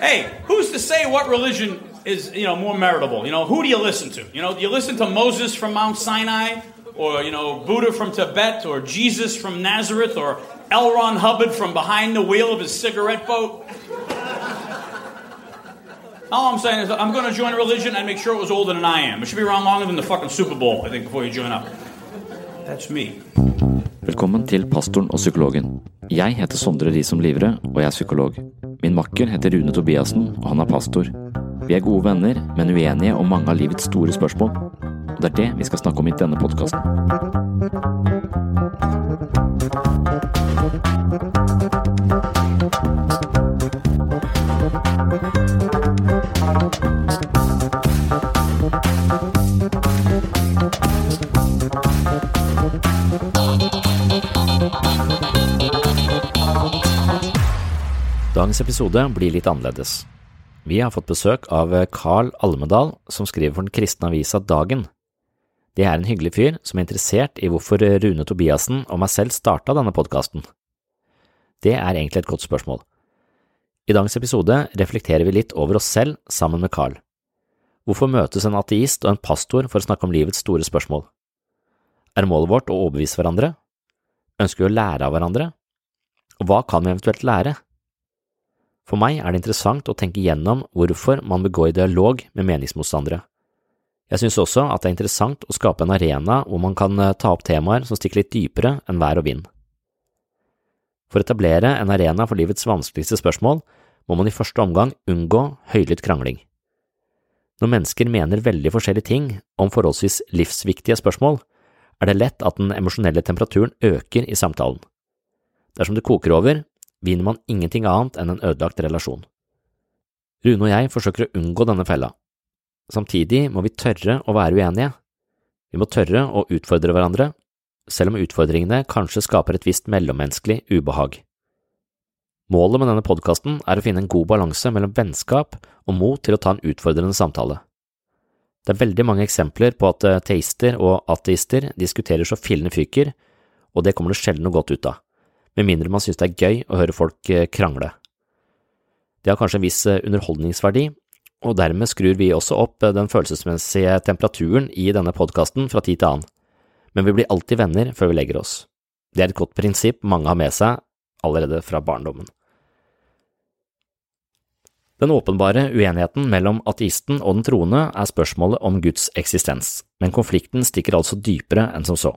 Hey, who's to say what religion is, you know, more meritable? You know, who do you listen to? You know, do you listen to Moses from Mount Sinai, or you know, Buddha from Tibet, or Jesus from Nazareth, or L. Ron Hubbard from behind the wheel of his cigarette boat? All I'm saying is, I'm going to join a religion and make sure it was older than I am. It should be around longer than the fucking Super Bowl, I think, before you join up. That's me. Velkommen til Pastoren og psykologen. Jeg heter Sondre Risom Livre, og jeg er psykolog. Min makker heter Rune Tobiassen, og han er pastor. Vi er gode venner, men uenige om mange av livets store spørsmål. Og det er det vi skal snakke om i denne podkasten. Dagens episode blir litt annerledes. Vi har fått besøk av Carl Almedal, som skriver for den kristne avisa Dagen. Det er en hyggelig fyr som er interessert i hvorfor Rune Tobiassen og meg selv starta denne podkasten. Det er egentlig et godt spørsmål. I dagens episode reflekterer vi litt over oss selv sammen med Carl. Hvorfor møtes en ateist og en pastor for å snakke om livets store spørsmål? Er målet vårt å overbevise hverandre? Ønsker vi å lære av hverandre? Og hva kan vi eventuelt lære? For meg er det interessant å tenke gjennom hvorfor man bør gå i dialog med meningsmotstandere. Jeg synes også at det er interessant å skape en arena hvor man kan eh, ta opp temaer som stikker litt dypere enn vær og vind. For å etablere en arena for livets vanskeligste spørsmål må man i første omgang unngå høylytt krangling. Når mennesker mener veldig forskjellige ting om forholdsvis livsviktige spørsmål, er det lett at den emosjonelle temperaturen øker i samtalen. Dersom det koker over, vinner man ingenting annet enn en ødelagt relasjon. Rune og jeg forsøker å unngå denne fella. Samtidig må vi tørre å være uenige. Vi må tørre å utfordre hverandre, selv om utfordringene kanskje skaper et visst mellommenneskelig ubehag. Målet med denne podkasten er å finne en god balanse mellom vennskap og mot til å ta en utfordrende samtale. Det er veldig mange eksempler på at teister og ateister diskuterer så fillene fyker, og det kommer det sjelden noe godt ut av med mindre man synes det er gøy å høre folk eh, krangle. Det har kanskje en viss eh, underholdningsverdi, og dermed skrur vi også opp eh, den følelsesmessige temperaturen i denne podkasten fra tid til annen, men vi blir alltid venner før vi legger oss. Det er et godt prinsipp mange har med seg allerede fra barndommen. Den åpenbare uenigheten mellom ateisten og den troende er spørsmålet om Guds eksistens, men konflikten stikker altså dypere enn som så.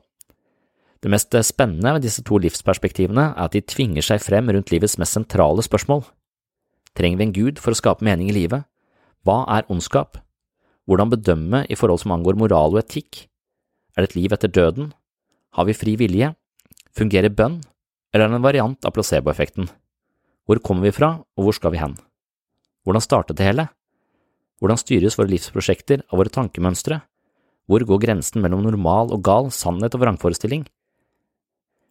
Det mest spennende med disse to livsperspektivene er at de tvinger seg frem rundt livets mest sentrale spørsmål. Trenger vi en gud for å skape mening i livet? Hva er ondskap? Hvordan bedømme i forhold som angår moral og etikk? Er det et liv etter døden? Har vi fri vilje? Fungerer bønn, eller er det en variant av placeboeffekten? Hvor kommer vi fra, og hvor skal vi hen? Hvordan startet det hele? Hvordan styres våre livsprosjekter av våre tankemønstre? Hvor går grensen mellom normal og gal, sannhet og vrangforestilling?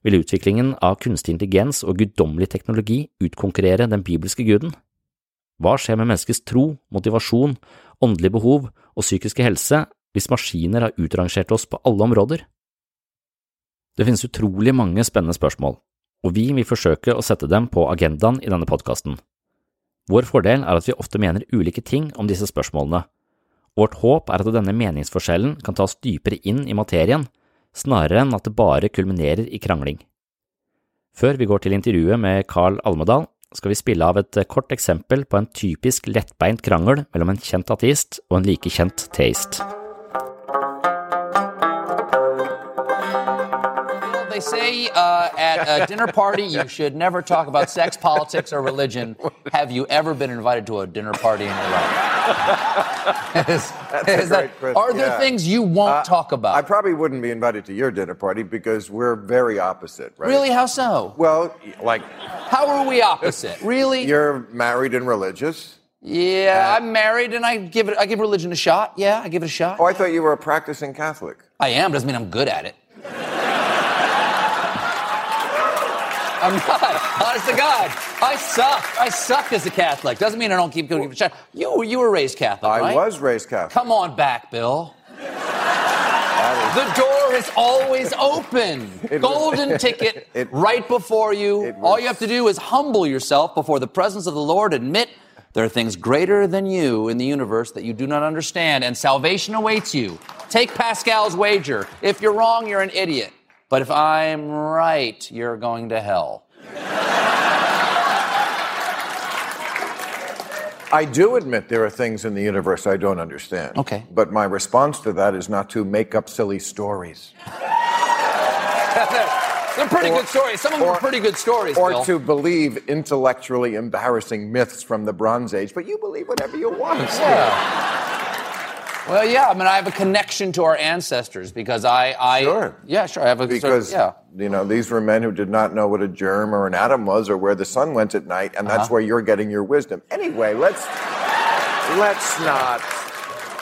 Vil utviklingen av kunstig intelligens og guddommelig teknologi utkonkurrere den bibelske guden? Hva skjer med menneskets tro, motivasjon, åndelige behov og psykiske helse hvis maskiner har utrangert oss på alle områder? Det finnes utrolig mange spennende spørsmål, og vi vil forsøke å sette dem på agendaen i denne podkasten. Vår fordel er at vi ofte mener ulike ting om disse spørsmålene. Vårt håp er at denne meningsforskjellen kan tas dypere inn i materien snarere enn at det bare kulminerer i krangling. Før vi går til intervjuet med Carl Almedal, skal vi spille av et kort eksempel på en typisk lettbeint krangel mellom en kjent ateist og en like kjent teist. They say uh, at a dinner party you should never talk about sex, politics, or religion. Have you ever been invited to a dinner party in your life? is, is that, are there yeah. things you won't uh, talk about? I probably wouldn't be invited to your dinner party because we're very opposite, right? Really? How so? Well, like. How are we opposite? Really? You're married and religious. Yeah, I'm married and I give it I give religion a shot. Yeah, I give it a shot. Oh, I thought you were a practicing Catholic. I am, doesn't mean I'm good at it. I'm not. Honest to God, I suck. I suck as a Catholic. Doesn't mean I don't keep giving it a. You, you were raised Catholic, I right? was raised Catholic. Come on back, Bill. The door is always open. It Golden was, ticket it, right before you. Was, All you have to do is humble yourself before the presence of the Lord, admit There are things greater than you in the universe that you do not understand, and salvation awaits you. Take Pascal's wager. If you're wrong, you're an idiot. But if I'm right, you're going to hell. I do admit there are things in the universe I don't understand. Okay. But my response to that is not to make up silly stories. They're pretty Or- good stories. Some of them or- are pretty good stories, Or Bill. to believe intellectually embarrassing myths from the Bronze Age, but you believe whatever you want. Yeah. Well, yeah. I mean, I have a connection to our ancestors because I, I Sure. yeah, sure. I have a sort of- Because yeah. you know these were men who did not know what a germ or an atom was or where the sun went at night, and Uh-huh. that's where you're getting your wisdom. Anyway, let's let's not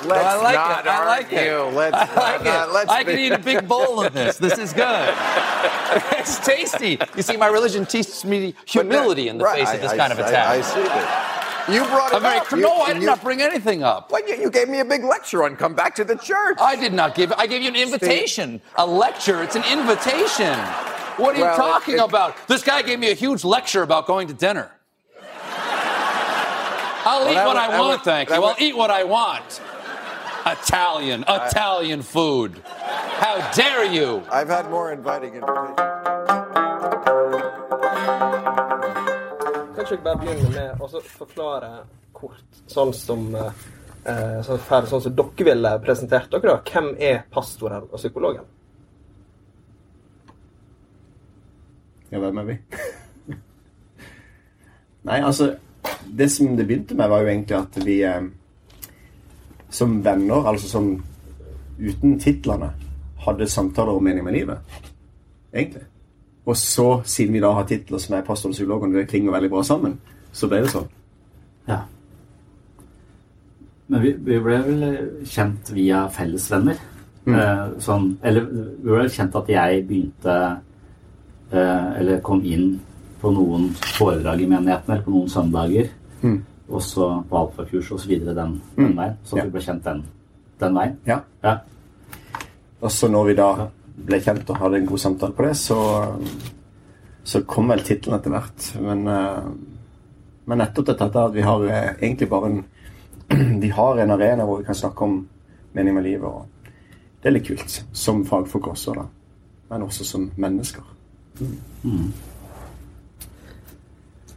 let's I like not it. I like it. Let's I like not, it. let's I can eat a big bowl of this. This is good. it's tasty. You see, my religion teaches me humility in the Right, face I- of this I- kind of attack. I, see that. You brought it I'm very, up. You- no, I did you- not bring anything up. Well, you, you gave me a big lecture on come back to the church. I did not give. I gave you an invitation, a lecture. It's an invitation. What are you Well, it- talking it- about? This guy gave me a huge lecture about going to dinner. I'll eat what would- I want, would- thank you. I'll would- eat what I want. Italian, Italian food. How dare you? I've had more inviting invitations. Kanskje jeg bare begynner med å forklare kort, sånn som eh, eh, sånn, ferdig, sånn som dere ville presentert dere. da. Hvem er pastoren og psykologen? Ja, hvem er vi? Nei, altså Det som det begynte med, var jo egentlig at vi eh, som venner, altså som uten titlene, hadde samtaler om mening med livet. Egentlig. Og så, siden vi da har titler som er pastor og psykolog, og det klinger veldig bra sammen, så ble det sånn. Ja. Men vi, vi ble vel kjent via fellesvenner. Eh, sånn, eller vi ble kjent at jeg begynte eh, Eller kom inn på noen foredrag i menigheten, eller på noen søndager. Også på alfakurs osv. Den, den veien. Så Ja. vi ble kjent den, den veien. Ja. Ja. Og så når vi da ble kjent og hadde en god samtale på det, så, så kom vel tittelen etter hvert. Men, eh, men nettopp dette at vi har eh, egentlig bare en Vi har en arena hvor vi kan snakke om mening med livet. og Det er litt kult. Som fagfolk også, da. Men også som mennesker.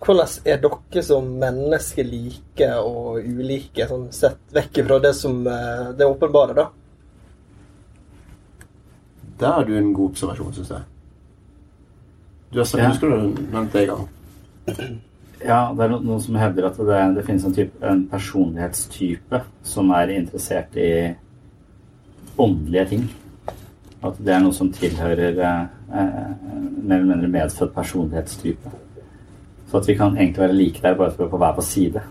Hvordan er dere som mennesker like og ulike, sånn sett vekk fra det som eh, det åpenbare, da? Der har du en god observasjon, syns jeg. Du har sagt, Ja. Husker du nevnte det en gang? Ja, det er no- noen som hevder at det, det finnes en, type, en personlighetstype som er interessert i åndelige ting. At det er noe som tilhører eh, eh, mer eller mindre medfødt personlighetstype. Så at vi kan egentlig være like der bare for på hver på side.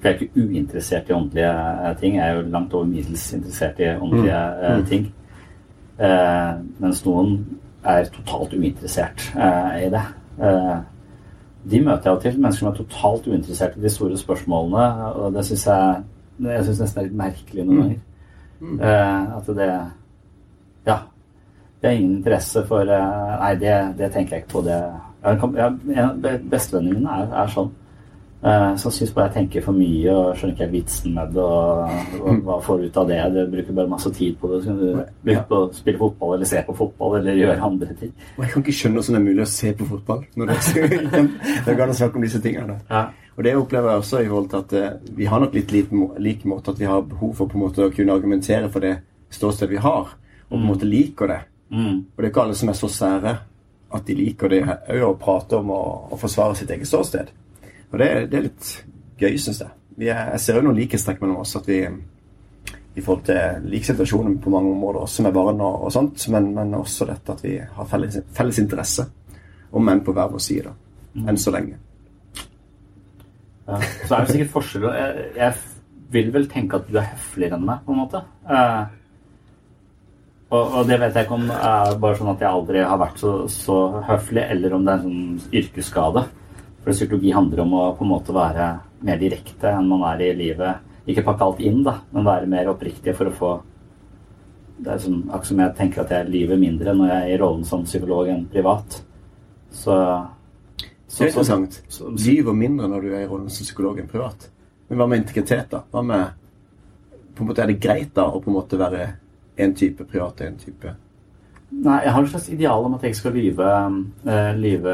For jeg er ikke uinteressert i åndelige eh, ting. Jeg er jo langt over middels interessert i åndelige eh, ting. Eh, mens noen er totalt uinteressert eh, i det. Eh, de møter jeg til, mennesker som er totalt uinteressert i de store spørsmålene. Og det syns jeg jeg synes nesten er litt merkelig noen ganger. Eh, at det Ja. Det er ingen interesse for Nei, det, det tenker jeg ikke på. Det, jeg kan, jeg, en av be- Bestevennene mine er, er sånn. Eh, som syns bare jeg tenker for mye og skjønner ikke helt vitsen med det. Og, og hva får du ut av det? Du bruker bare masse tid på det. Så kan du bruke på å spille fotball eller se på fotball eller gjøre andre ting. Og jeg kan ikke skjønne hvordan det er mulig å se på fotball. når Det er går an å snakke om disse tingene. Ja. Og det opplever jeg også i forhold til at eh, vi har nok litt lik, måte at vi har behov for på en måte å kunne argumentere for det ståstedet vi har, og på en måte liker det. Mm. Og det er ikke alle som er så sære at de liker det òg å prate om og, og forsvare sitt eget ståsted. Og det, det er litt gøy, syns jeg. Er, jeg ser jo noen likhetstrekk mellom oss. at vi i forhold til lik situasjon på mange områder, også med barn og, og sånt, men, men også dette at vi har felles, felles interesse, om menn på hver vår side. Enn så lenge. Ja. Så er det sikkert forskjell jeg, jeg vil vel tenke at du er høfligere enn meg, på en måte. Eh, og, og det vet jeg ikke om er bare sånn at jeg aldri har vært så, så høflig, eller om det er en sånn yrkesskade. For psykologi handler om å på en måte være mer direkte enn man er i livet. Ikke pakke alt inn, da, men være mer oppriktig for å få Det er som, akkurat som jeg tenker at jeg lyver mindre når jeg er i rollen som psykolog enn privat. Så Det er interessant. Lyver mindre når du er i rollen som psykolog enn privat. Men hva med integritet, da? Hva med på en måte Er det greit da å på en måte være en type privat og en type Nei, jeg har et slags ideal om at jeg skal lyve, eh, lyve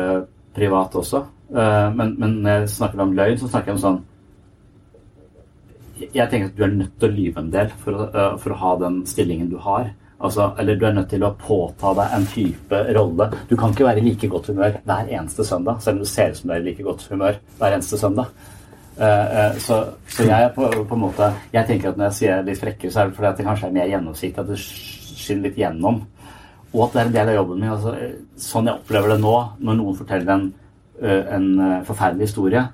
privat også. Eh, men, men når jeg snakker om løgn, så snakker jeg om sånn Jeg tenker at du er nødt til å lyve en del for å, eh, for å ha den stillingen du har. Altså, eller du er nødt til å påta deg en type rolle. Du kan ikke være i like godt humør hver eneste søndag, selv om du ser ut som du er i like godt humør hver eneste søndag. Eh, så, så jeg på, på en måte Jeg tenker at når jeg sier litt frekkere, så er det fordi at det kanskje er mer gjennomsiktig, at det skinner litt gjennom. Og at det er en del av jobben min. Altså, sånn jeg opplever det nå, når noen forteller en, en eh, forferdelig historie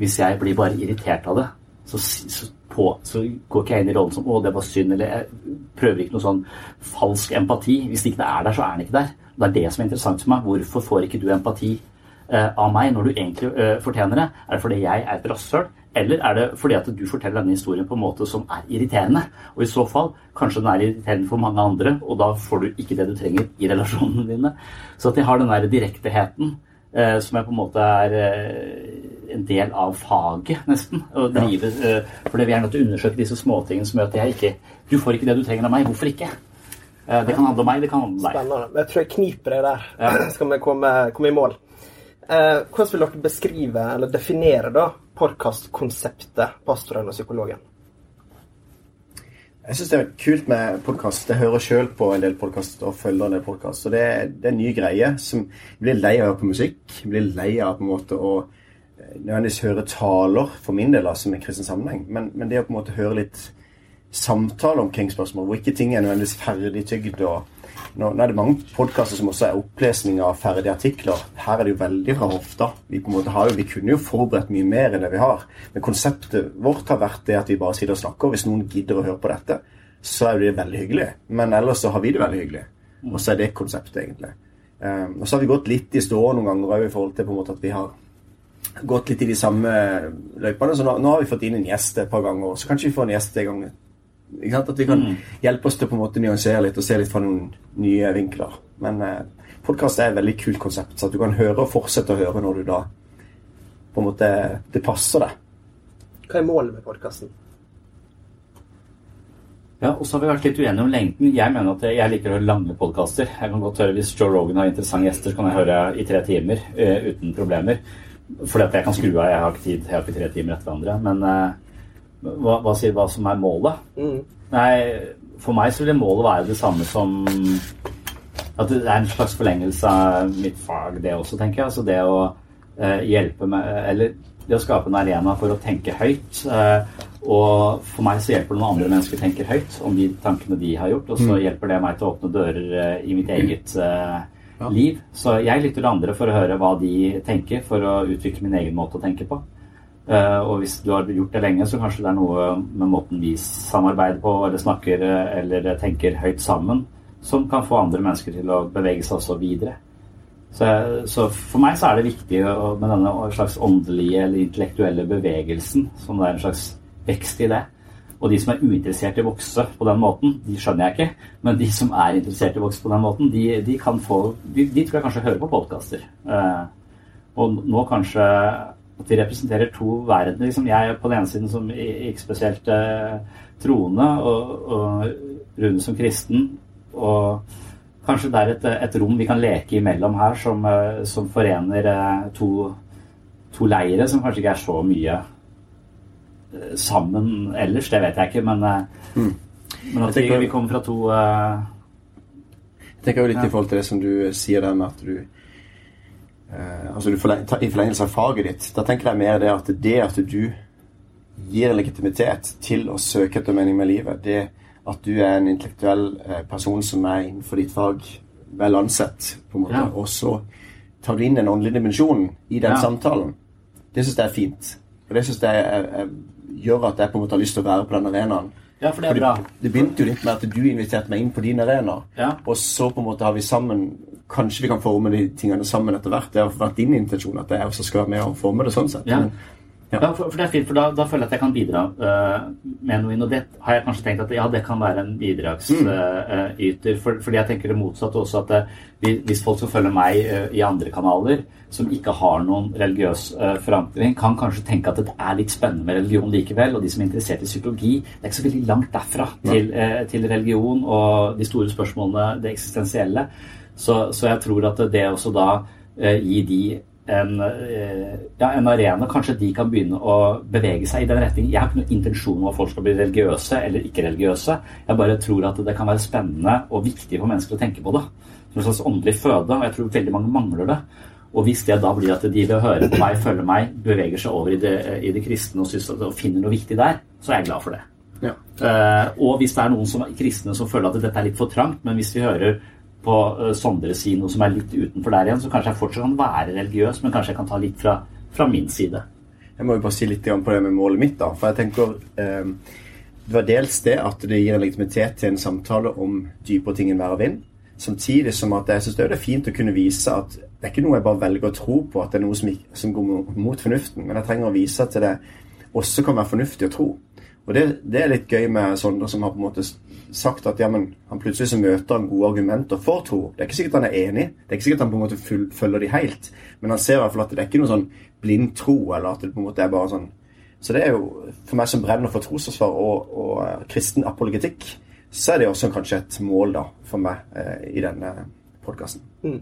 Hvis jeg blir bare irritert av det, så, så, på, så går ikke jeg inn i rollen som 'Å, det var synd', eller jeg prøver ikke noe sånn falsk empati. Hvis det ikke er der, så er den ikke der. Det er det som er interessant for meg. Hvorfor får ikke du empati eh, av meg når du egentlig eh, fortjener det? Er det fordi jeg er et rasshøl? Eller er det fordi at du forteller denne historien på en måte som er irriterende? Og i så fall, kanskje den er irriterende for mange andre, og da får du ikke det du trenger i relasjonene dine. Så at jeg har den der direkteheten eh, som jeg på en måte er eh, en del av faget, nesten. Å drive, eh, fordi vi er nødt til å undersøke disse småtingene som gjør at jeg ikke Du får ikke det du trenger av meg. Hvorfor ikke? Eh, det kan handle om meg, det kan handle om deg. Spennende. Jeg tror jeg kniper deg der. Skal vi komme, komme i mål. Eh, hvordan vil dere beskrive, eller definere, da, podkastkonseptet Pastoren og psykologen? Jeg syns det er kult med podkast. Jeg hører sjøl på en del podkast og følger en del podkast. Det, det er en ny greie som blir lei av å høre på musikk. Blir lei av på en måte å eh, nødvendigvis høre taler, for min del, som en kristen sammenheng. Men, men det å på en måte høre litt samtale omkring spørsmål, hvor ikke ting er nødvendigvis ferdigtygd. og nå, nå er det mange podkaster som også er opplesning av ferdige artikler. Her er det jo veldig fra hofta. Vi, vi kunne jo forberedt mye mer enn det vi har. Men konseptet vårt har vært det at vi bare sitter og snakker. Hvis noen gidder å høre på dette, så er det veldig hyggelig. Men ellers så har vi det veldig hyggelig. Og så er det konseptet, egentlig. Um, og så har vi gått litt i stå noen ganger òg i forhold til på en måte at vi har gått litt i de samme løypene. Så nå, nå har vi fått inn en gjest et par ganger, så kanskje vi får en gjest en gang? At vi kan hjelpe oss til å på en måte nyansere litt og se litt fra noen nye vinkler. Men eh, podkast er et veldig kult konsept, så at du kan høre og fortsette å høre når du da på en måte Det passer deg. Hva er målet med podkasten? Ja, og så har vi vært litt uenige om lengden. Jeg mener at jeg liker å høre lange podkaster. Jeg kan godt høre Hvis Joe Rogan har interessante gjester, så kan jeg høre i tre timer uh, uten problemer. Fordi at jeg kan skru av. Jeg har ikke tid. Jeg har ikke tre timer etter hverandre. Men eh, hva, hva sier hva som er målet? Nei, for meg så vil målet være det samme som At det er en slags forlengelse av mitt fag, det også, tenker jeg. Altså det å eh, hjelpe meg Eller det å skape en arena for å tenke høyt. Eh, og for meg så hjelper det når andre mennesker tenker høyt om de tankene de har gjort. Og så hjelper det meg til å åpne dører eh, i mitt eget eh, liv. Så jeg lytter til andre for å høre hva de tenker, for å utvikle min egen måte å tenke på. Eh, og hvis du har gjort det lenge, så kanskje det er noe med måten vi samarbeider på, eller snakker eh, eller tenker høyt sammen, som kan få andre mennesker til å bevege seg også videre. Så, så for meg så er det viktig med denne slags åndelige eller intellektuelle bevegelsen, som det er en slags vekst i det. Og de som er uinteressert i å vokse på den måten, de skjønner jeg ikke. Men de som er interessert i å vokse på den måten, de, de kan få De, de tror jeg kanskje hører på podkaster. Eh, og nå kanskje at de representerer to verdener. Liksom jeg på den ene siden som ikke spesielt eh, troende, og, og Rune som kristen. Og kanskje det er et, et rom vi kan leke imellom her, som, eh, som forener eh, to, to leire som kanskje ikke er så mye eh, sammen ellers. Det vet jeg ikke, men, mm. men at vi, tenker- vi kommer fra to eh, Jeg tenker jo litt i forhold til det som du sier der med at du altså du forleng, I forlengelse av faget ditt. Da tenker jeg mer det at det at du gir legitimitet til å søke etter mening med livet, det at du er en intellektuell eh, person som er innenfor ditt fag vel ansett, på en måte, Ja. og så tar du inn den åndelige dimensjonen i den Ja. samtalen, det syns jeg er fint. Og det syns jeg er, er, gjør at jeg på en måte har lyst til å være på den arenaen. Ja, for det er bra. Det begynte jo litt med at du inviterte meg inn på din arena. Ja. Og så på en måte har vi sammen Kanskje vi kan forme de tingene sammen etter hvert. Det har vært din intensjon at jeg også skal være med og forme det sånn sett. Ja. Men Ja, for, for, det er fint, for da, da, føler jeg at jeg kan bidra uh, med noe inn. Og det har jeg kanskje tenkt at ja, det kan være en bidragsyter. Mm. Uh, for, fordi jeg tenker det motsatte også, at uh, hvis folk som følger meg i andre kanaler, som ikke har noen religiøs forankring, kan kanskje tenke at det er litt spennende med religion likevel. Og de som er interessert i psykologi, det er ikke så veldig langt derfra til, til religion og de store spørsmålene, det eksistensielle. Så, så jeg tror at det også da gir de en, eh, ja, en, arena kanskje de kan begynne å bevege seg i den retning. Jeg har ikke noen intensjon om at folk skal bli religiøse eller ikke-religiøse. Jeg bare tror at det kan være spennende og viktig for mennesker å tenke på det. Som en slags åndelig føde, og jeg tror veldig mange mangler det. Og hvis det da blir at de vil høre på meg, følge meg, beveger seg over i det, i det kristne og, synes, og, finner noe viktig der, så er jeg glad for det. Ja. Uh, og hvis det er noen som, kristne som føler at dette er litt for trangt, men hvis vi hører på uh, Sondre si noe som er litt utenfor der igjen, så kanskje jeg fortsatt kan være religiøs, men kanskje jeg kan ta litt fra, fra min side. Jeg må jo bare si litt på det med målet mitt, da. For jeg tenker eh, Det var dels det at det gir en legitimitet til en samtale om dypere ting enn vær og vind. Samtidig som at jeg syns det er fint å kunne vise at det er ikke noe jeg bare velger å tro på, at det er noe som, som går mot fornuften. Men jeg trenger å vise at det også kan være fornuftig å tro. Og det, det, er litt gøy med Sondre, som har på en måte sagt at ja, men han plutselig så møter han gode argumenter for tro. Det er ikke sikkert han er enig, det er ikke sikkert han på en måte følger de helt. Men han ser i hvert fall at det er ikke noe sånn blind tro, eller at det på en måte er bare sånn Så det er jo, for meg som brenner for trosforsvar og, og uh, kristen apologetikk, så er det også kanskje et mål da, for meg uh, i denne podkasten. Mm.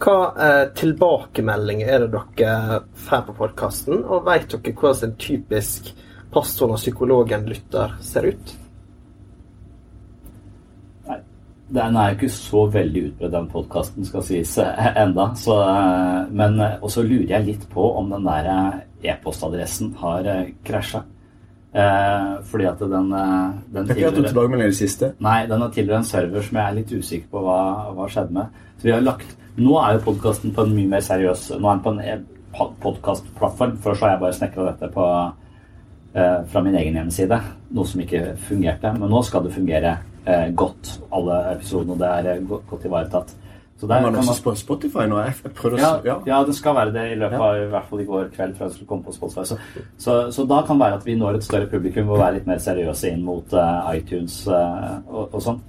Hva eh, tilbakemeldinger er det dere får på podkasten, og vet dere hvordan en typisk pastoren og psykologen lytter ser ut? Nei, den er jo ikke så veldig utbredt, den podkasten, skal sies eh, enda. Så, eh, men eh, også lurer jeg litt på om den der e-postadressen har krasja. Eh, fordi at den, den Jeg har ikke hatt tilbakemelding i det siste? Nei, den har tilhørt en server som jeg er litt usikker på hva, hva skjedde med. Så vi har lagt Nå er jo podkasten på en mye mer seriøs Nå er den på en podkastplattform. Før så har jeg bare snekra dette på Eh, fra min egen hjemmeside, noe som ikke fungerte. Men nå skal det fungere godt, alle episodene. Det er eh, godt, ivaretatt. Så der man også på Spotify nå? Jeg prøvde ja, ja. ja, det skal være det i løpet av i hvert fall i går kveld. før jeg skulle komme på Spotify. Så, så, så, da kan det være at vi når et større publikum og være litt mer seriøse inn mot uh, iTunes uh, og, og sånn.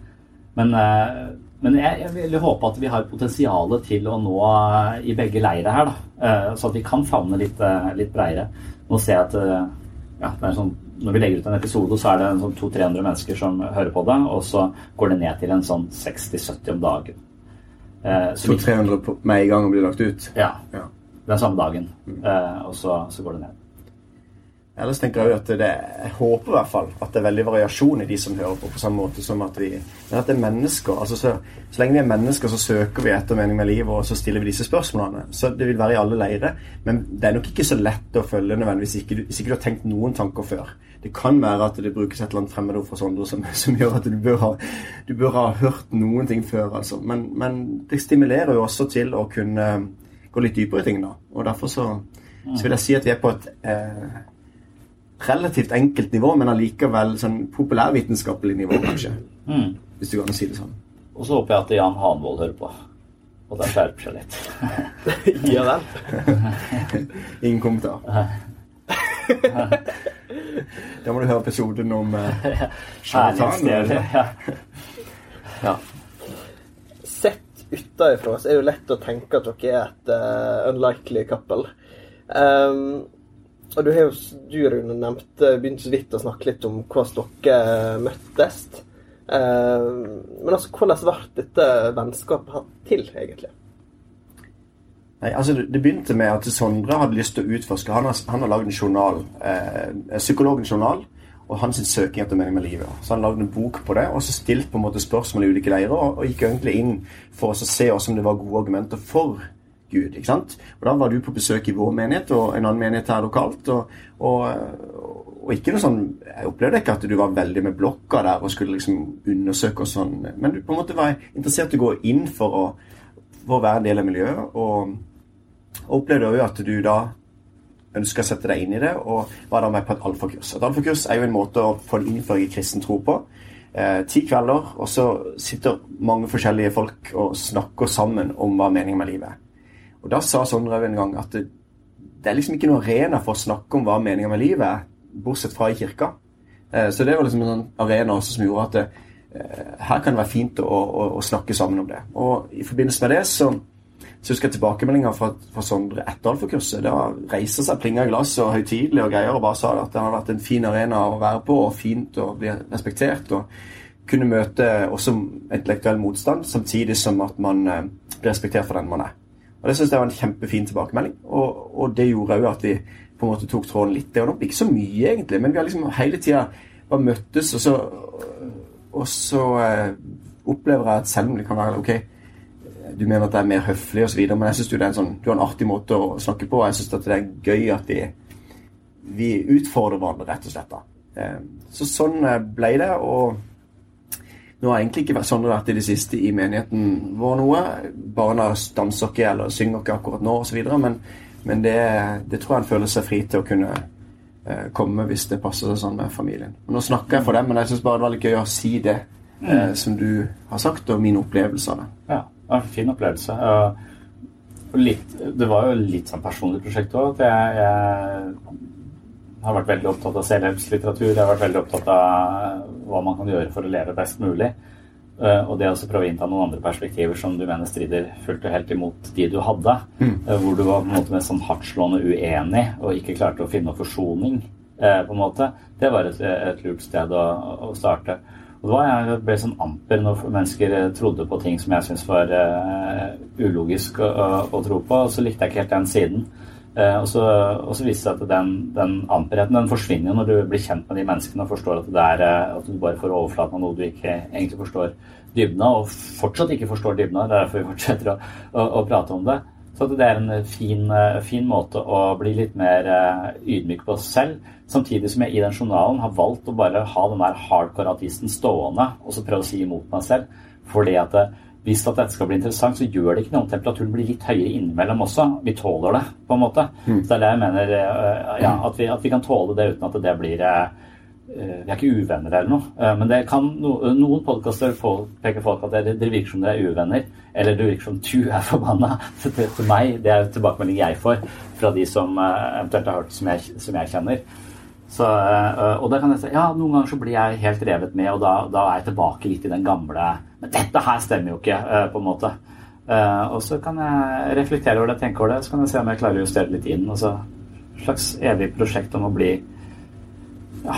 Men, uh, men jeg, jeg, vil håpe at vi har potensial til å nå i begge leire her. da, Så at vi kan favne litt, litt bredere. Nå ser jeg at ja, det er sånn, Når vi legger ut en episode, så er det sånn 200-300 mennesker som hører på det, og så går det ned til en sånn 60-70 om dagen. Eh, så 300 med en gang og blir lagt ut? Ja. ja. Den samme dagen. Mm. Eh, og så, så går det ned. Ellers tenker jeg jo at det, jeg håper i hvert fall at det er veldig variasjon i de som hører på, på samme måte som at vi men at det er mennesker. altså så, så, lenge vi er mennesker, så søker vi etter mening med livet, og så stiller vi disse spørsmålene. Så det vil være i alle leirer. Men det er nok ikke så lett å følge nødvendigvis ikke, hvis ikke du har tenkt noen tanker før. Det kan være at det brukes et eller annet fremmedord fra Sondre som, som, gjør at du bør, ha, du bør, ha, hørt noen ting før, altså. Men, men, det stimulerer jo også til å kunne gå litt dypere i ting, da. Og derfor så, så vil jeg si at vi er på et eh, relativt enkelt nivå, men allikevel sånn populærvitenskapelig nivå, kanskje. Mm. Hvis du kan si det sånn. Og så håper jeg at Jan Hanvold hører på. Og da skjerper seg litt. ja vel. Ingen kommentar. da må du høre episoden om uh, ja. Sett utenfra så er det jo lett å tenke at dere er et uh, unlikely couple. Um, og du har jo, du Rune, nevnte, begynte så vidt å snakke litt om hvordan dere møttes. Eh, men altså, hvordan ble dette vennskapet til, egentlig? Nei, altså Det begynte med at Sondre hadde lyst til å utforske. Han har, har lagd en journal, eh, psykologens journal, og hans søking etter mening med livet. Så han lagde en bok på det, og så stilte på en måte spørsmål i ulike leirer, og, og gikk egentlig inn for å se om det var gode argumenter for Gud. ikke sant? Og Da var du på besøk i vår menighet og en annen menighet her lokalt. og, og, og ikke noe sånn, Jeg opplevde ikke at du var veldig med blokka der og skulle liksom undersøke og sånn, men du på en måte var interessert i å gå inn for å, for å være en del av miljøet. Og, og opplevde òg at du da ønska å sette deg inn i det, og var da med på et alfakurs. Et alfakurs er jo en måte å få en innføring i kristen tro på. Eh, ti kvelder, og så sitter mange forskjellige folk og snakker sammen om hva meningen med livet er. Og da sa Sondre en gang at det, det er liksom ikke noen arena for å snakke om hva meninga med livet er, bortsett fra i kirka. Eh, så det var liksom en sånn arena også som gjorde at det, eh, her kan det være fint å, å, å, snakke sammen om det. Og i forbindelse med det så, så husker jeg tilbakemeldinga fra, fra Sondre etter alfakurset. Da reiste seg plinga i glass og høytidelig og greier og bare sa at det hadde vært en fin arena å være på, og fint å bli respektert. og kunne møte også intellektuell motstand, samtidig som at man eh, blir respektert for den man er. Og Det syns jeg var en kjempefin tilbakemelding, og, og det gjorde òg at vi på en måte tok tråden litt. Det var da. ikke så mye, egentlig, men vi har liksom hele tida bare møttes, og så, og så eh, opplever jeg at selv om det kan være ok, du mener at det er mer høflig osv., men jeg syns du, sånn, du har en artig måte å snakke på. og Jeg syns det er gøy at vi, vi utfordrer hverandre, rett og slett. da. Eh, så sånn ble det. og nå har egentlig ikke Sondre vært i det siste i menigheten vår noe. Barna danser ikke eller synger ikke akkurat nå osv. Men, men det, det, tror jeg en føler seg fri til å kunne eh, komme hvis det passer seg sånn med familien. Og nå snakker jeg for dem, men jeg syns bare det var litt gøy å si det eh, mm. som du har sagt, og min opplevelse av det. Ja, det var en fin opplevelse. Litt, det var jo litt sånn personlig prosjekt òg. Jeg, jeg har vært veldig opptatt av selvhjelpslitteratur. Jeg har vært veldig opptatt av hva man kan gjøre for å leve best mulig. Eh, og det å prøve å innta noen andre perspektiver som du mener strider fullt og helt imot de du hadde. Mm. Eh, hvor du var på en måte med sånn hardtslående uenig og ikke klarte å finne forsoning. Eh, på en måte. Det var et, et lurt sted å, å, starte. Og det var, Jeg ble sånn amper når mennesker trodde på ting som jeg syntes var uh, ulogisk å, å, å, tro på. Og så likte jeg ikke helt den siden. Eh, og, så, og så viser det seg at den, den amperheten den forsvinner når du blir kjent med de menneskene og forstår at, er, eh, at du bare får overflaten av noe du ikke egentlig forstår dybden av, og fortsatt ikke forstår dybden av. Det er derfor vi fortsetter å, å, å prate om det. Så det er en fin, eh, fin, måte å bli litt mer ydmyk på seg selv. Samtidig som jeg i den journalen har valgt å bare ha den der hardcore ateisten stående og så prøve å si imot meg selv. Fordi at det, hvis at dette skal bli interessant, så gjør det ikke noe om temperaturen blir litt høyere innimellom også. Vi tåler det, på en måte. Mm. Så det er det jeg mener, eh, ja, at, vi, at, vi, kan tåle det uten at det blir eh, eh, Vi er ikke uvenner eller noe. Men det kan, noen podkaster påpeker folk at dere, dere virker som dere er uvenner. Eller det virker som du er forbanna til, til meg. Det er tilbakemelding jeg får fra de som eventuelt har hørt som jeg, som jeg kjenner. Så, og da kan jeg si ja, noen ganger så blir jeg helt revet med, og da, da er jeg tilbake litt i den gamle Men dette her stemmer jo ikke, på en måte. Og så kan jeg reflektere over det, tenke over det, så kan jeg se om jeg klarer å justere litt inn. Et slags evig prosjekt om å bli ja,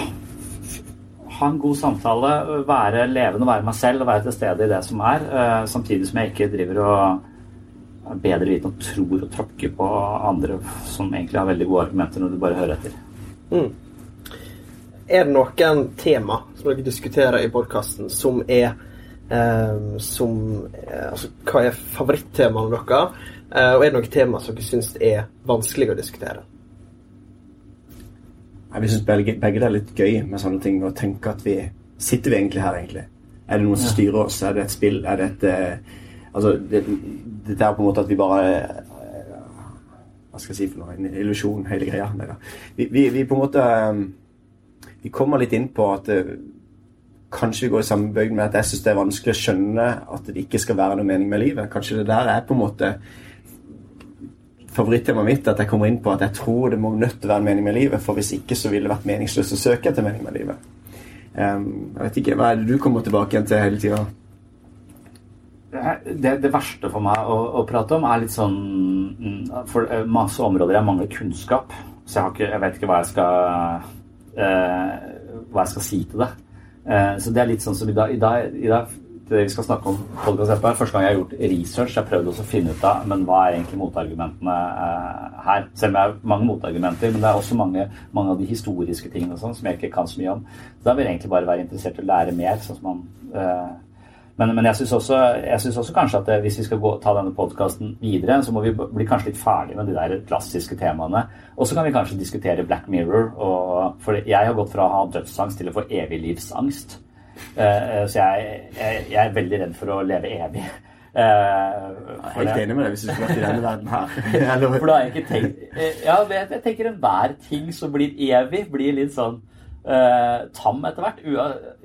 ha en god samtale, være levende, være meg selv og være til stede i det som er, samtidig som jeg ikke driver og bedre vitende og tror og tråkker på andre som egentlig har veldig gode argumenter når du bare hører etter. Mm. Er det noen tema som dere diskuterer i podkasten som er eh, som eh, Altså, hva er favorittemaene deres? Eh, og er det noen tema som dere syns er vanskelig å diskutere? Vi syns begge, begge, det er litt gøy med sånne ting. Å tenke at vi Sitter vi egentlig her, egentlig? Er det noen som styrer oss? Er det et spill? Er det et eh, Altså, det, det er på en måte at vi bare eh, Hva skal jeg si for noe? En illusjon, hele greia. Vi, vi, vi på en måte vi kommer litt inn på at det, kanskje vi går i samme bøyg med at jeg syns det er vanskelig å skjønne at det ikke skal være noe mening med livet. Kanskje det der er på en måte favorittemaet mitt, at jeg kommer inn på at jeg tror det må nødt til å være en mening med livet, for hvis ikke så ville det vært meningsløst å søke etter mening med livet. Um, jeg vet ikke, Hva er det du kommer tilbake igjen til hele tida? Det, det, verste for meg å, å, prate om er litt sånn mm, For eh, masse områder jeg mangler kunnskap. Så jeg, ikke, jeg vet ikke hva jeg skal Eh, hva jeg skal si til det. Eh, så det er litt sånn som i dag, i dag, i dag det vi skal snakke om podcast Første gang jeg har gjort research, jeg har prøvd å finne ut av men hva er egentlig motargumentene eh, her. Selv om jeg har mange motargumenter, men det er også mange, mange av de historiske tingene sånt, som jeg ikke kan så mye om. Så da vil jeg egentlig bare være interessert i å lære mer. sånn som man eh, men, men jeg syns også, også, kanskje at hvis vi skal gå, ta denne podkasten videre, så må vi bli kanskje litt ferdig med de der klassiske temaene. Og så kan vi kanskje diskutere Black Mirror. Og, for jeg har gått fra å ha dødsangst til å få eviglivsangst. Uh, så jeg, jeg, jeg, er veldig redd for å leve evig. Uh, jeg er helt enig med deg hvis du skulle vært i denne verden her. for da har jeg ikke tenkt Ja, jeg tenker enhver ting som blir evig, blir litt sånn uh, tam etter hvert.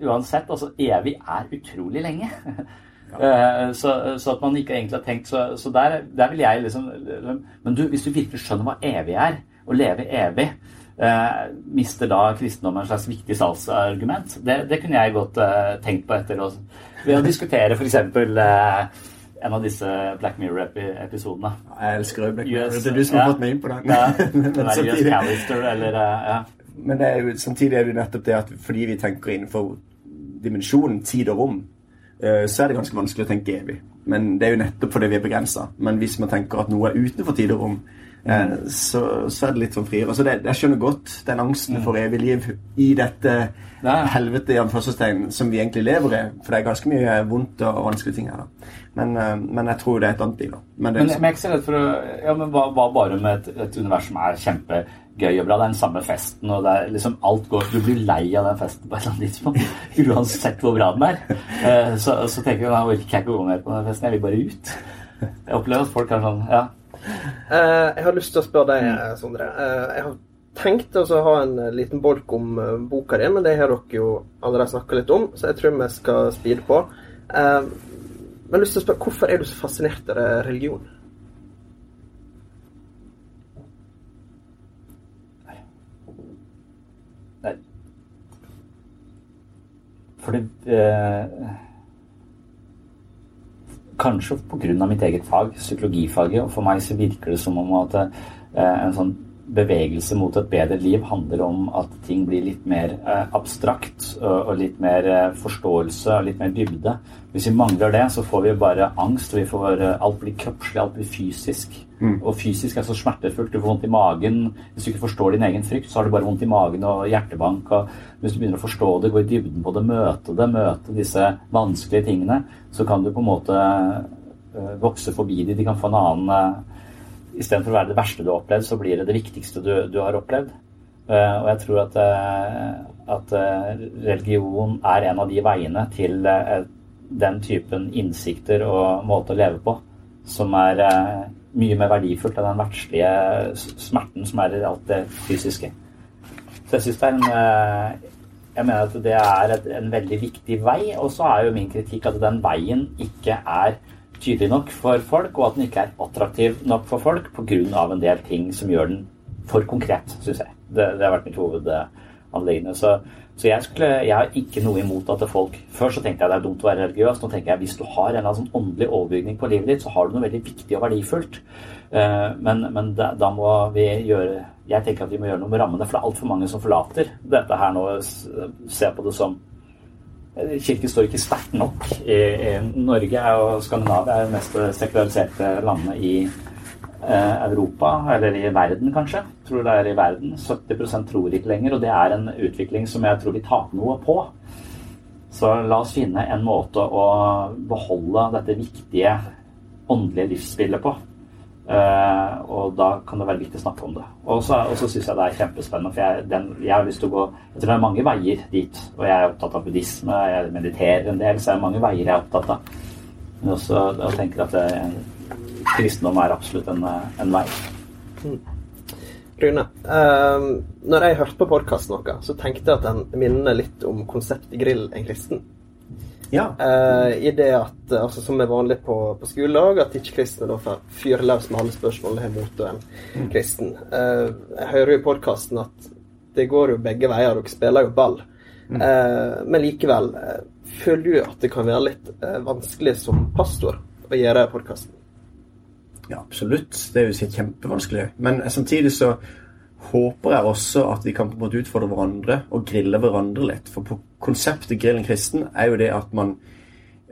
Uansett. Altså, evig er utrolig lenge. Eh, så, så, at man ikke egentlig har tenkt Så, så der, der, vil jeg liksom Men du, hvis du virkelig skjønner hva evig er, å leve evig eh, Mister da kristendommen en slags viktig salgsargument? Det, det kunne jeg godt eh, tenkt på etter å, ved å diskutere f.eks. Eh, en av disse Black Mirror-episodene. Jeg elsker Black Mirror. det er du som har fått meg inn på den. Ja, den Callister, eller, eh, ja. Men er jo, samtidig er det jo nettopp det at fordi vi tenker innenfor dimensjonen tid og rom, Eh, så er det ganske vanskelig å tenke evig. Men det er jo nettopp fordi vi er begrensa. Men hvis man tenker at noe er utenfor tid og rom, Mm. så, så, er det litt sånn friere. Så det, jeg skjønner godt den angsten for evig liv i dette helvete i anførselstegn som vi egentlig lever i. For det er ganske mye vondt og vanskelige ting her. da. Men, eh, men jeg tror det er et annet liv. da. Men, det, men, men jeg er ikke så redd for å ja, men hva, hva bare med et, et univers som er kjempe gøy og bra. Det er den samme festen, og det er liksom alt går Du blir lei av den festen på et eller annet tidspunkt. Uansett hvor bra den er. Eh, så, så tenker da orker jeg ikke å gå mer på den festen. Jeg vil bare ut. Jeg opplever at folk er sånn Ja. Uh, jeg har lyst til å spørre deg, mm. Sondre. Jeg har tenkt å ha en liten bolk om boka di, men det har dere jo allerede snakka litt om, så jeg tror vi skal speede på. Men jeg har lyst til å spørre, Hvorfor er du så fascinert av religion? Fordi eh, Kanskje pga. mitt eget fag, psykologifaget. Og for meg så virker det som om at eh, en sånn bevegelse mot et bedre liv handler om at ting blir litt mer eh, abstrakt og, og, litt mer eh, forståelse og litt mer dybde. Hvis vi mangler det, så får vi bare angst. vi får, eh, Alt blir kroppslig, alt blir fysisk. Mm. Og fysisk er så smertefullt. Du får vondt i magen. Hvis du ikke forstår din egen frykt, så har du bare vondt i magen og hjertebank. og Hvis du begynner å forstå det, gå i dybden på det, møte det, møte disse vanskelige tingene, så kan du på en måte vokse forbi de. De kan få en annen Istedenfor å være det verste du har opplevd, så blir det det viktigste du, du har opplevd. Uh, og jeg tror at, at religion er en av de veiene til den typen innsikter og måte å leve på som er mye mer verdifullt enn den verdslige smerten som er i alt det fysiske. Så jeg syns det er en Jeg mener at det er et, en veldig viktig vei. Og så er jo min kritikk at den veien ikke er tydelig nok for folk, og at den ikke er attraktiv nok for folk pga. en del ting som gjør den for konkret, syns jeg. Det, det, har vært mitt hovedanliggende. Så så jeg, skulle, jeg, har ikke noe imot at folk Før så tenkte jeg det er dumt å være religiøs. Nå tenker jeg hvis du har en eller annen sånn åndelig overbygning på livet ditt, så har du noe veldig viktig og verdifullt. Uh, men, men da, da, må vi gjøre Jeg tenker at vi må gjøre noe med rammene, for det er altfor mange som forlater dette her nå. Ser på det som eh, Kirken står ikke sterkt nok. Norge og Skandinavia er det mest sekulariserte landet i Eh, Europa, eller i verden kanskje. Tror det er i verden. 70% tror ikke lenger, og det er en utvikling som jeg tror vi taper noe på. Så la oss finne en måte å beholde dette viktige åndelige livsspillet på. Uh, og da kan det være viktig å snakke om det. Og så, syns jeg det er kjempespennende, for jeg, den, jeg, har lyst til å gå Jeg tror det er mange veier dit. Og jeg er opptatt av buddhisme, jeg mediterer en del, så er det mange veier jeg er opptatt av. Men også jeg tenker at det, kristendom er absolutt en, en vei. Rune, uh, når jeg hørte på podkasten noe, så tenkte jeg at den minner litt om konseptet grill en kristen. Ja. Uh, I det at, altså, som er vanlig på, på skoledag, at ikke-kristne da får fyre løs med alle spørsmål har mot en mm. kristen. Uh, jeg hører jo i podkasten at det går jo begge veier, dere spiller jo ball. Mm. Uh, men likevel, føler du at det kan være litt vanskelig som pastor å gjøre podkasten? Ja, absolutt. Det er jo kjempevanskelig. Men samtidig så håper jeg også at vi kan på en måte utfordre hverandre og grille hverandre litt. For på konseptet Grillen kristen er jo det at man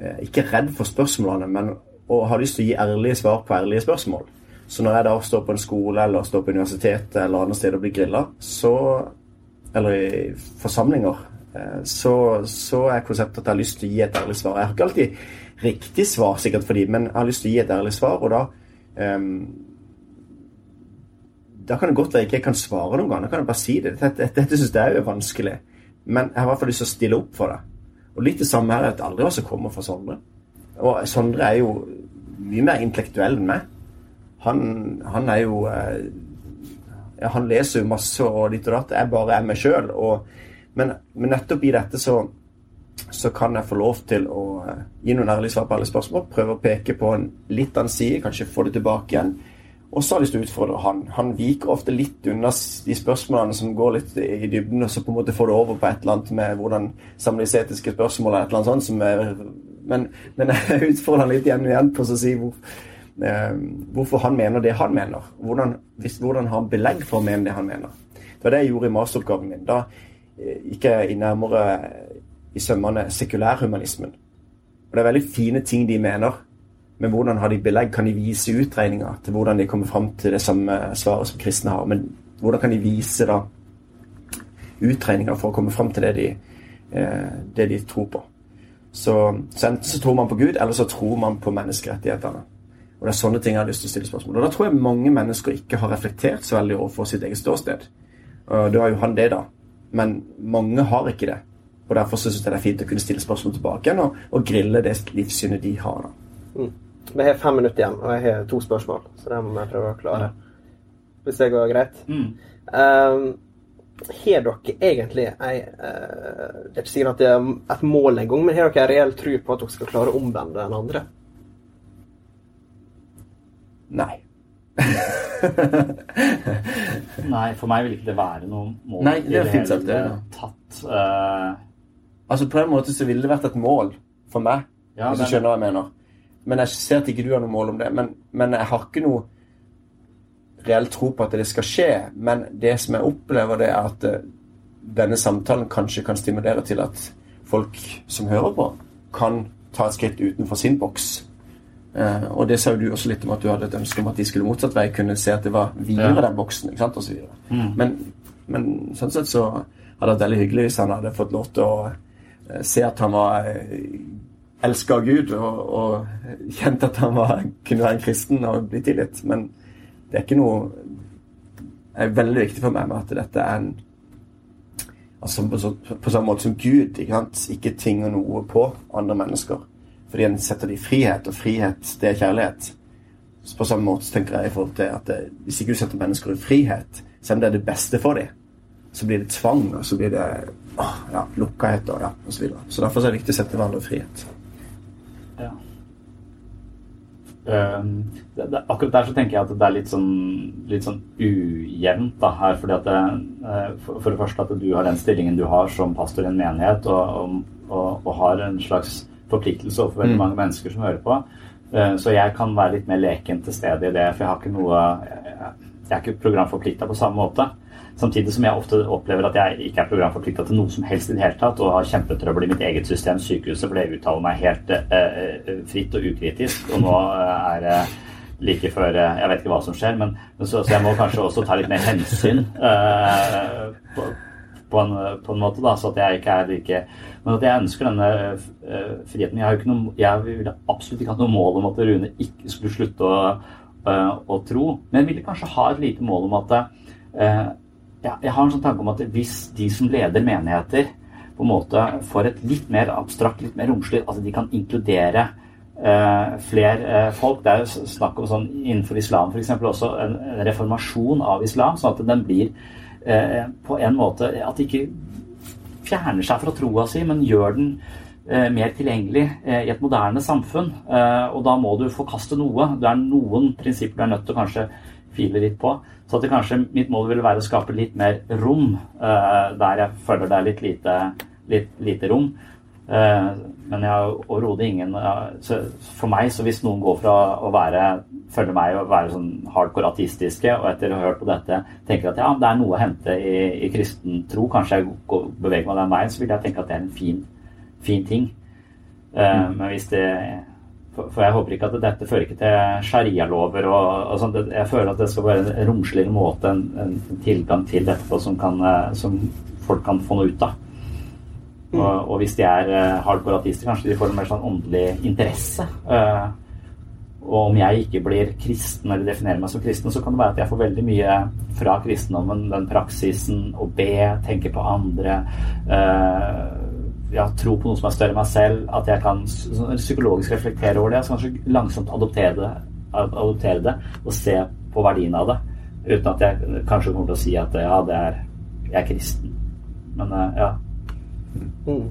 eh, ikke er redd for spørsmålene, men og har lyst til å gi ærlige svar på ærlige spørsmål. Så når jeg da står på en skole eller står på universitetet eller andre steder og blir grilla, Eller i forsamlinger, eh, så, så er konseptet at jeg har lyst til å gi et ærlig svar. Jeg har ikke alltid riktig svar, sikkert for dem, men jeg har lyst til å gi et ærlig svar, og da um, Da kan det godt være jeg ikke kan svare noen gang. Da kan jeg bare si det. Dette, dette, dette syns jeg er vanskelig. Men jeg har i hvert fall lyst til å stille opp for det. Og litt det samme er at aldri hva som kommer fra Sondre. Og Sondre er jo mye mer intellektuell enn meg. Han, han er jo eh, ja, Han leser jo masse og ditt og datt. Jeg bare er meg sjøl. Men, men nettopp i dette så så kan jeg få lov til å eh, gi noen ærlige svar på alle spørsmål. Prøve å peke på en litt annen side, kanskje få det tilbake igjen. Og så har jeg lyst til å utfordre han. Han viker ofte litt unna de spørsmålene som går litt i dybden, og så på en måte får det over på et eller annet med hvordan samlisetiske spørsmål eller et eller annet sånt. Som er, men, men jeg utfordrer han litt igjen og igjen på å si hvor, eh, hvorfor han mener det han mener. Hvordan, hvis, hvordan har han belegg for å mene det han mener. Det var det jeg gjorde i masteroppgaven min. Da eh, gikk jeg i nærmere i sømmene sekulærhumanismen. Og det er veldig fine ting de mener. Men hvordan har de belegg? Kan de vise utregninger til hvordan de kommer fram til det samme svaret som kristne har? Men hvordan kan de vise da utregninger for å komme fram til det de, eh, det de tror på? Så, så, enten så tror man på Gud, eller så tror man på menneskerettighetene. Og det er sånne ting jeg har lyst til å stille spørsmål. Og da tror jeg mange mennesker ikke har reflektert så veldig overfor sitt eget ståsted. Og da har jo han det, da. Men mange har ikke det. Og derfor syns jeg det er fint å kunne stille spørsmål tilbake igjen og, og grille det livssynet de har. da. Mm. Vi har fem minutter igjen, og jeg har to spørsmål, så det må jeg prøve å klare. Hvis det går greit? Mm. Um, har dere egentlig ei uh, Jeg sier ikke at det er et mål engang, men har dere en reell tro på at dere skal klare å omvende den andre? Nei. Nei, for meg vil ikke det være noe mål. Nei, det er fint sagt, det. Tatt, uh... Altså På en måte så ville det vært et mål for meg, ja, hvis du skjønner hva jeg mener. Men jeg ser at ikke du har noe mål om det. Men, men jeg har ikke noe reell tro på at det skal skje. Men det som jeg opplever, det er at uh, denne samtalen kanskje kan stimulere til at folk som hører på, kan ta et skritt utenfor sin boks. Uh, og det sa jo du også litt om at du hadde et ønske om at de skulle motsatt vei, kunne se at det var videre ja. den boksen, ikke sant, osv. Mm. Men, men sånn sett så hadde det vært veldig hyggelig hvis han hadde fått lov til å uh, se at han var elska Gud og, og kjente at han var, kunne være en kristen og bli tilgitt. Men det er ikke noe er veldig viktig for meg med at dette er en altså på, på samme måte som Gud ikke, ikke tvinger noe på andre mennesker. Fordi en setter det i frihet, og frihet, det er kjærlighet. Så på samme måte tenker jeg i forhold til at det, hvis ikke du setter mennesker i frihet, selv om det er det beste for dem, så blir det tvang, og så blir det åh, ja, lukkethet og ja, osv. Så, videre. så derfor er det viktig å sette hverandre i frihet. Ja. Um, det, det, akkurat der så tenker jeg at det er litt sånn, litt sånn ujevnt da, her. fordi at det, uh, for, det første at du har den stillingen du har som pastor i en menighet, og, og, og har en slags forpliktelse overfor veldig mm. mange mennesker som hører på. Uh, så jeg kan være litt mer leken til stede i det, for jeg har ikke noe jeg er ikke programforplikta på samme måte. Samtidig som jeg ofte opplever at jeg ikke er programforplikta til noe som helst i det hele tatt, og har kjempetrøbbel i mitt eget system, sykehuset, for det uttaler meg helt uh, fritt og ukritisk. Og nå uh, er det uh, like før Jeg vet ikke hva som skjer, men, så, så, jeg må kanskje også ta litt mer hensyn på, på, en, på, en, måte, da, så at jeg ikke er like Men at jeg ønsker denne friheten. Jeg, har jo ikke noe, jeg ville absolutt ikke hatt noe mål om at Rune ikke skulle slutte å, å tro, men jeg ville kanskje ha et lite mål om at ja, jeg har en sånn tanke om at hvis de som leder menigheter, på en måte får et litt mer abstrakt, litt mer romslig Altså de kan inkludere eh, flere eh, folk. Det er jo snakk om sånn innenfor islam f.eks. også en, reformasjon av islam, sånn at den blir eh, på en måte At de ikke fjerner seg fra troa si, men gjør den mer tilgjengelig i et moderne samfunn. og da må du forkaste noe. Det er noen prinsipper du er nødt til å kanskje file litt på. Så at det kanskje mitt mål vil være å skape litt mer rom uh, der jeg føler det er litt lite, litt, lite rom. Uh, men jeg har overhodet ingen For meg, så hvis noen går fra å være følge meg og være sånn hardcore ateistiske, og etter å ha hørt på dette tenker at ja, det er noe å hente i, i kristen tro, kanskje jeg går, beveger meg den veien, så vil jeg tenke at det er en fin, fin ting. Mm. Men hvis det for jeg håper ikke at dette fører ikke til sharialover og, og. Jeg føler at det skal være en romsligere måte, en, en tilgang til dette på som, kan, eh, som, folk kan få noe ut av. Mm. Og, og, hvis de er uh, hardcore ateister, kanskje de får en mer sånn åndelig interesse. Uh, og om jeg ikke blir kristen eller definerer meg som kristen, så kan det være at jeg får veldig mye fra kristendommen, den praksisen å be, tenke på andre. Uh, ja, tro på noe som er større enn meg selv, at jeg kan psykologisk reflektere over det. Så kanskje langsomt adoptere det, adoptere det og se på verdien av det. Uten at jeg kanskje kommer til å si at ja, det er, jeg er kristen. Men uh, ja. Mm.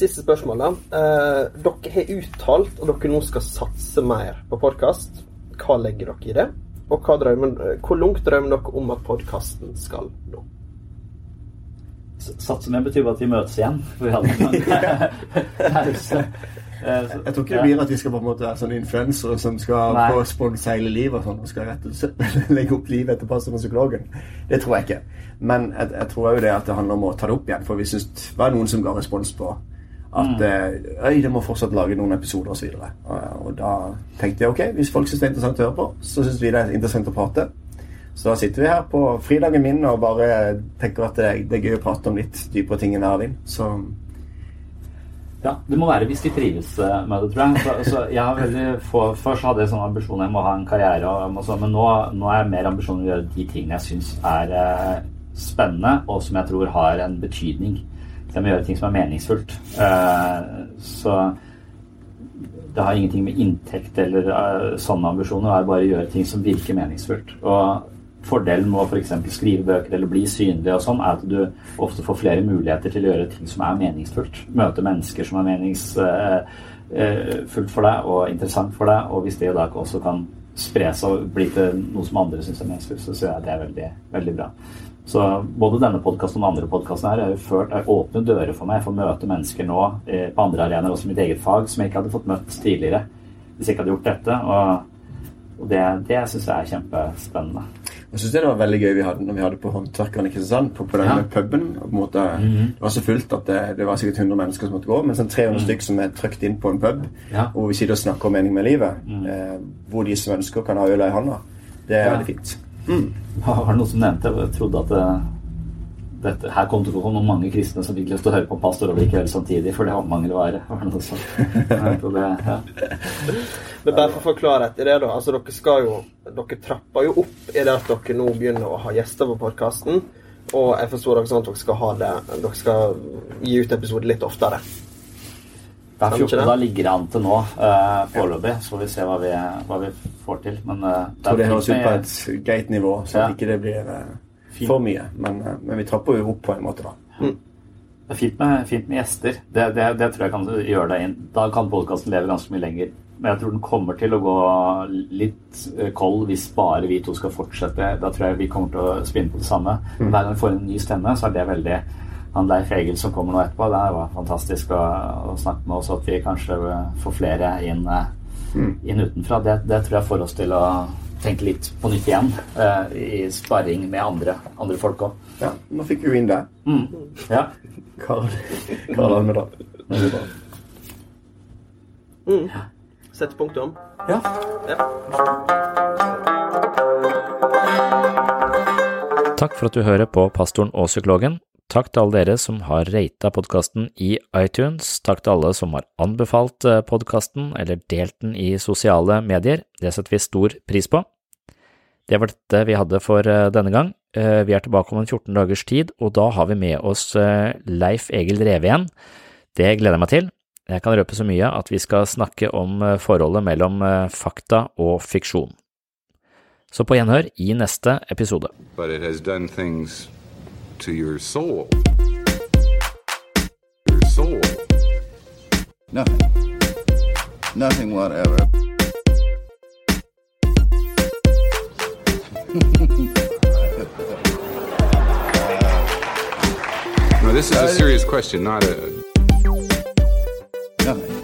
Siste spørsmål, da. Eh, dere har uttalt at dere nå skal satse mer på podkast. Hva legger dere i det? Og hva drømmer, hvor langt drømmer dere om at podkasten skal nå? Satse med betyr bare at vi møtes igjen. For vi hadde en pause. Eh, så- Jeg tror ikke det blir at vi skal på en måte være sånne influensere som skal Nei. få sponse hele livet og sånn, og skal rett og slett legge opp livet etterpå som psykologen. Det tror jeg ikke. Men jeg, jeg tror jo det at det handler om å ta det opp igjen. For vi syns det var noen som ga respons på at mm. Øy, det må fortsatt lage noen episoder osv. Og, og, og da tenkte jeg ok, hvis folk syns det er interessant å høre på, så syns vi det er interessant å prate. Så da sitter vi her på fridagen min og bare tenker at det, det er gøy å prate om litt dypere ting enn Erlend. Så Ja, det må være hvis de trives eh, med det, tror jeg. Så, så jeg veldig få, Først hadde jeg sånn ambisjon jeg må ha en karriere, og sånn, men nå, nå er jeg mer ambisjon å gjøre de tingene jeg syns er eh, spennende, og som jeg tror har en betydning. Så jeg må gjøre ting som er meningsfullt. Eh, så det har ingenting med inntekt eller uh, sånne ambisjoner. Det er bare å gjøre ting som virker meningsfullt. Og Fordelen med å f.eks. skrive bøker eller bli synlig og sånn, er at du ofte får flere muligheter til å gjøre ting som er meningsfullt. Møte mennesker som er meningsfullt for deg og interessant for deg. Og hvis det da også kan spre seg og bli til noe som andre syns er meningsfullt, så synes jeg det er veldig, veldig bra. Så både denne podkasten og den andre podkasten her har ført åpne dører for meg. Jeg får møte mennesker nå eh, på andre arenaer, også i mitt eget fag, som jeg ikke hadde fått møtt tidligere hvis jeg ikke hadde gjort dette. Og det, det syns jeg er kjempespennende. Jeg synes det var veldig gøy vi hadde når vi hadde på Håndverkerne i Kristiansand, på, på denne Ja. puben. og På en måte, Det var så fullt at det, det var sikkert 100 mennesker som måtte gå, men sånn 300 stykk som er trykt inn på en pub, Ja. hvor vi sitter og snakker om mening med livet. Eh, hvor de som ønsker, kan ha øla i hånda. Det er Ja. veldig fint. Var det noen som nevnte Jeg trodde at det, dette, her kom til å komme mange kristne som fikk lyst til å høre på pastor og drikke øl samtidig, for det har mange å var. Var det noe sånt? Jeg tror det, ja. Men bare for å forklare etter det, da. Altså, dere skal jo Dere trapper jo opp i det at dere nå begynner å ha gjester på podkasten. Og jeg forstår dere sånn at dere skal ha det Dere skal gi ut episoder litt oftere. Det er Stemmer ikke 14 det? da ligger det an til nå, uh, foreløpig. Så får vi se hva vi, hva vi får til. Men uh, tror det høres ut på et greit nivå, så Ja. ikke det blir eh, Fint. for mye. Men, eh, men vi trapper jo opp på en måte, da. Det er fint med, fint med gjester. Det, det, det tror jeg kan gjøre deg inn. Da kan podkasten leve ganske mye lenger. Men jeg tror den kommer til å gå litt eh, kold hvis bare vi to skal fortsette. Da tror jeg vi kommer til å spinne på det samme. Hver gang vi får en ny stemme, så er det veldig Han Leif Egil som kommer nå etterpå, det var fantastisk å, å snakke med oss, at vi kanskje får flere inn, eh, inn utenfra. Det, det tror jeg får oss til å tenke litt på nytt igjen uh, i sparring med andre, andre folk òg. Ja, nå fikk vi jo inn det. Mm. Ja. Karl, Karl Almedal. Mm. Ja. Sett punktum. ja. Ja. Takk for at du hører på Pastoren og psykologen. Takk til alle dere som har rata podkasten i iTunes. Takk til alle som har anbefalt podkasten eller delt den i sosiale medier. Det setter vi stor pris på. Det var dette vi hadde for eh, denne gang. Eh, Vi er tilbake om en 14 dagers tid, og da har vi med oss eh, Leif Egil Reve igjen. Det gleder jeg meg til. Jeg kan røpe så mye at vi skal snakke om eh, forholdet mellom eh, fakta og fiksjon. Så på gjenhør i neste episode. To your soul. Your soul. Nothing. Nothing whatever. No, this is a serious question, not a. Nothing.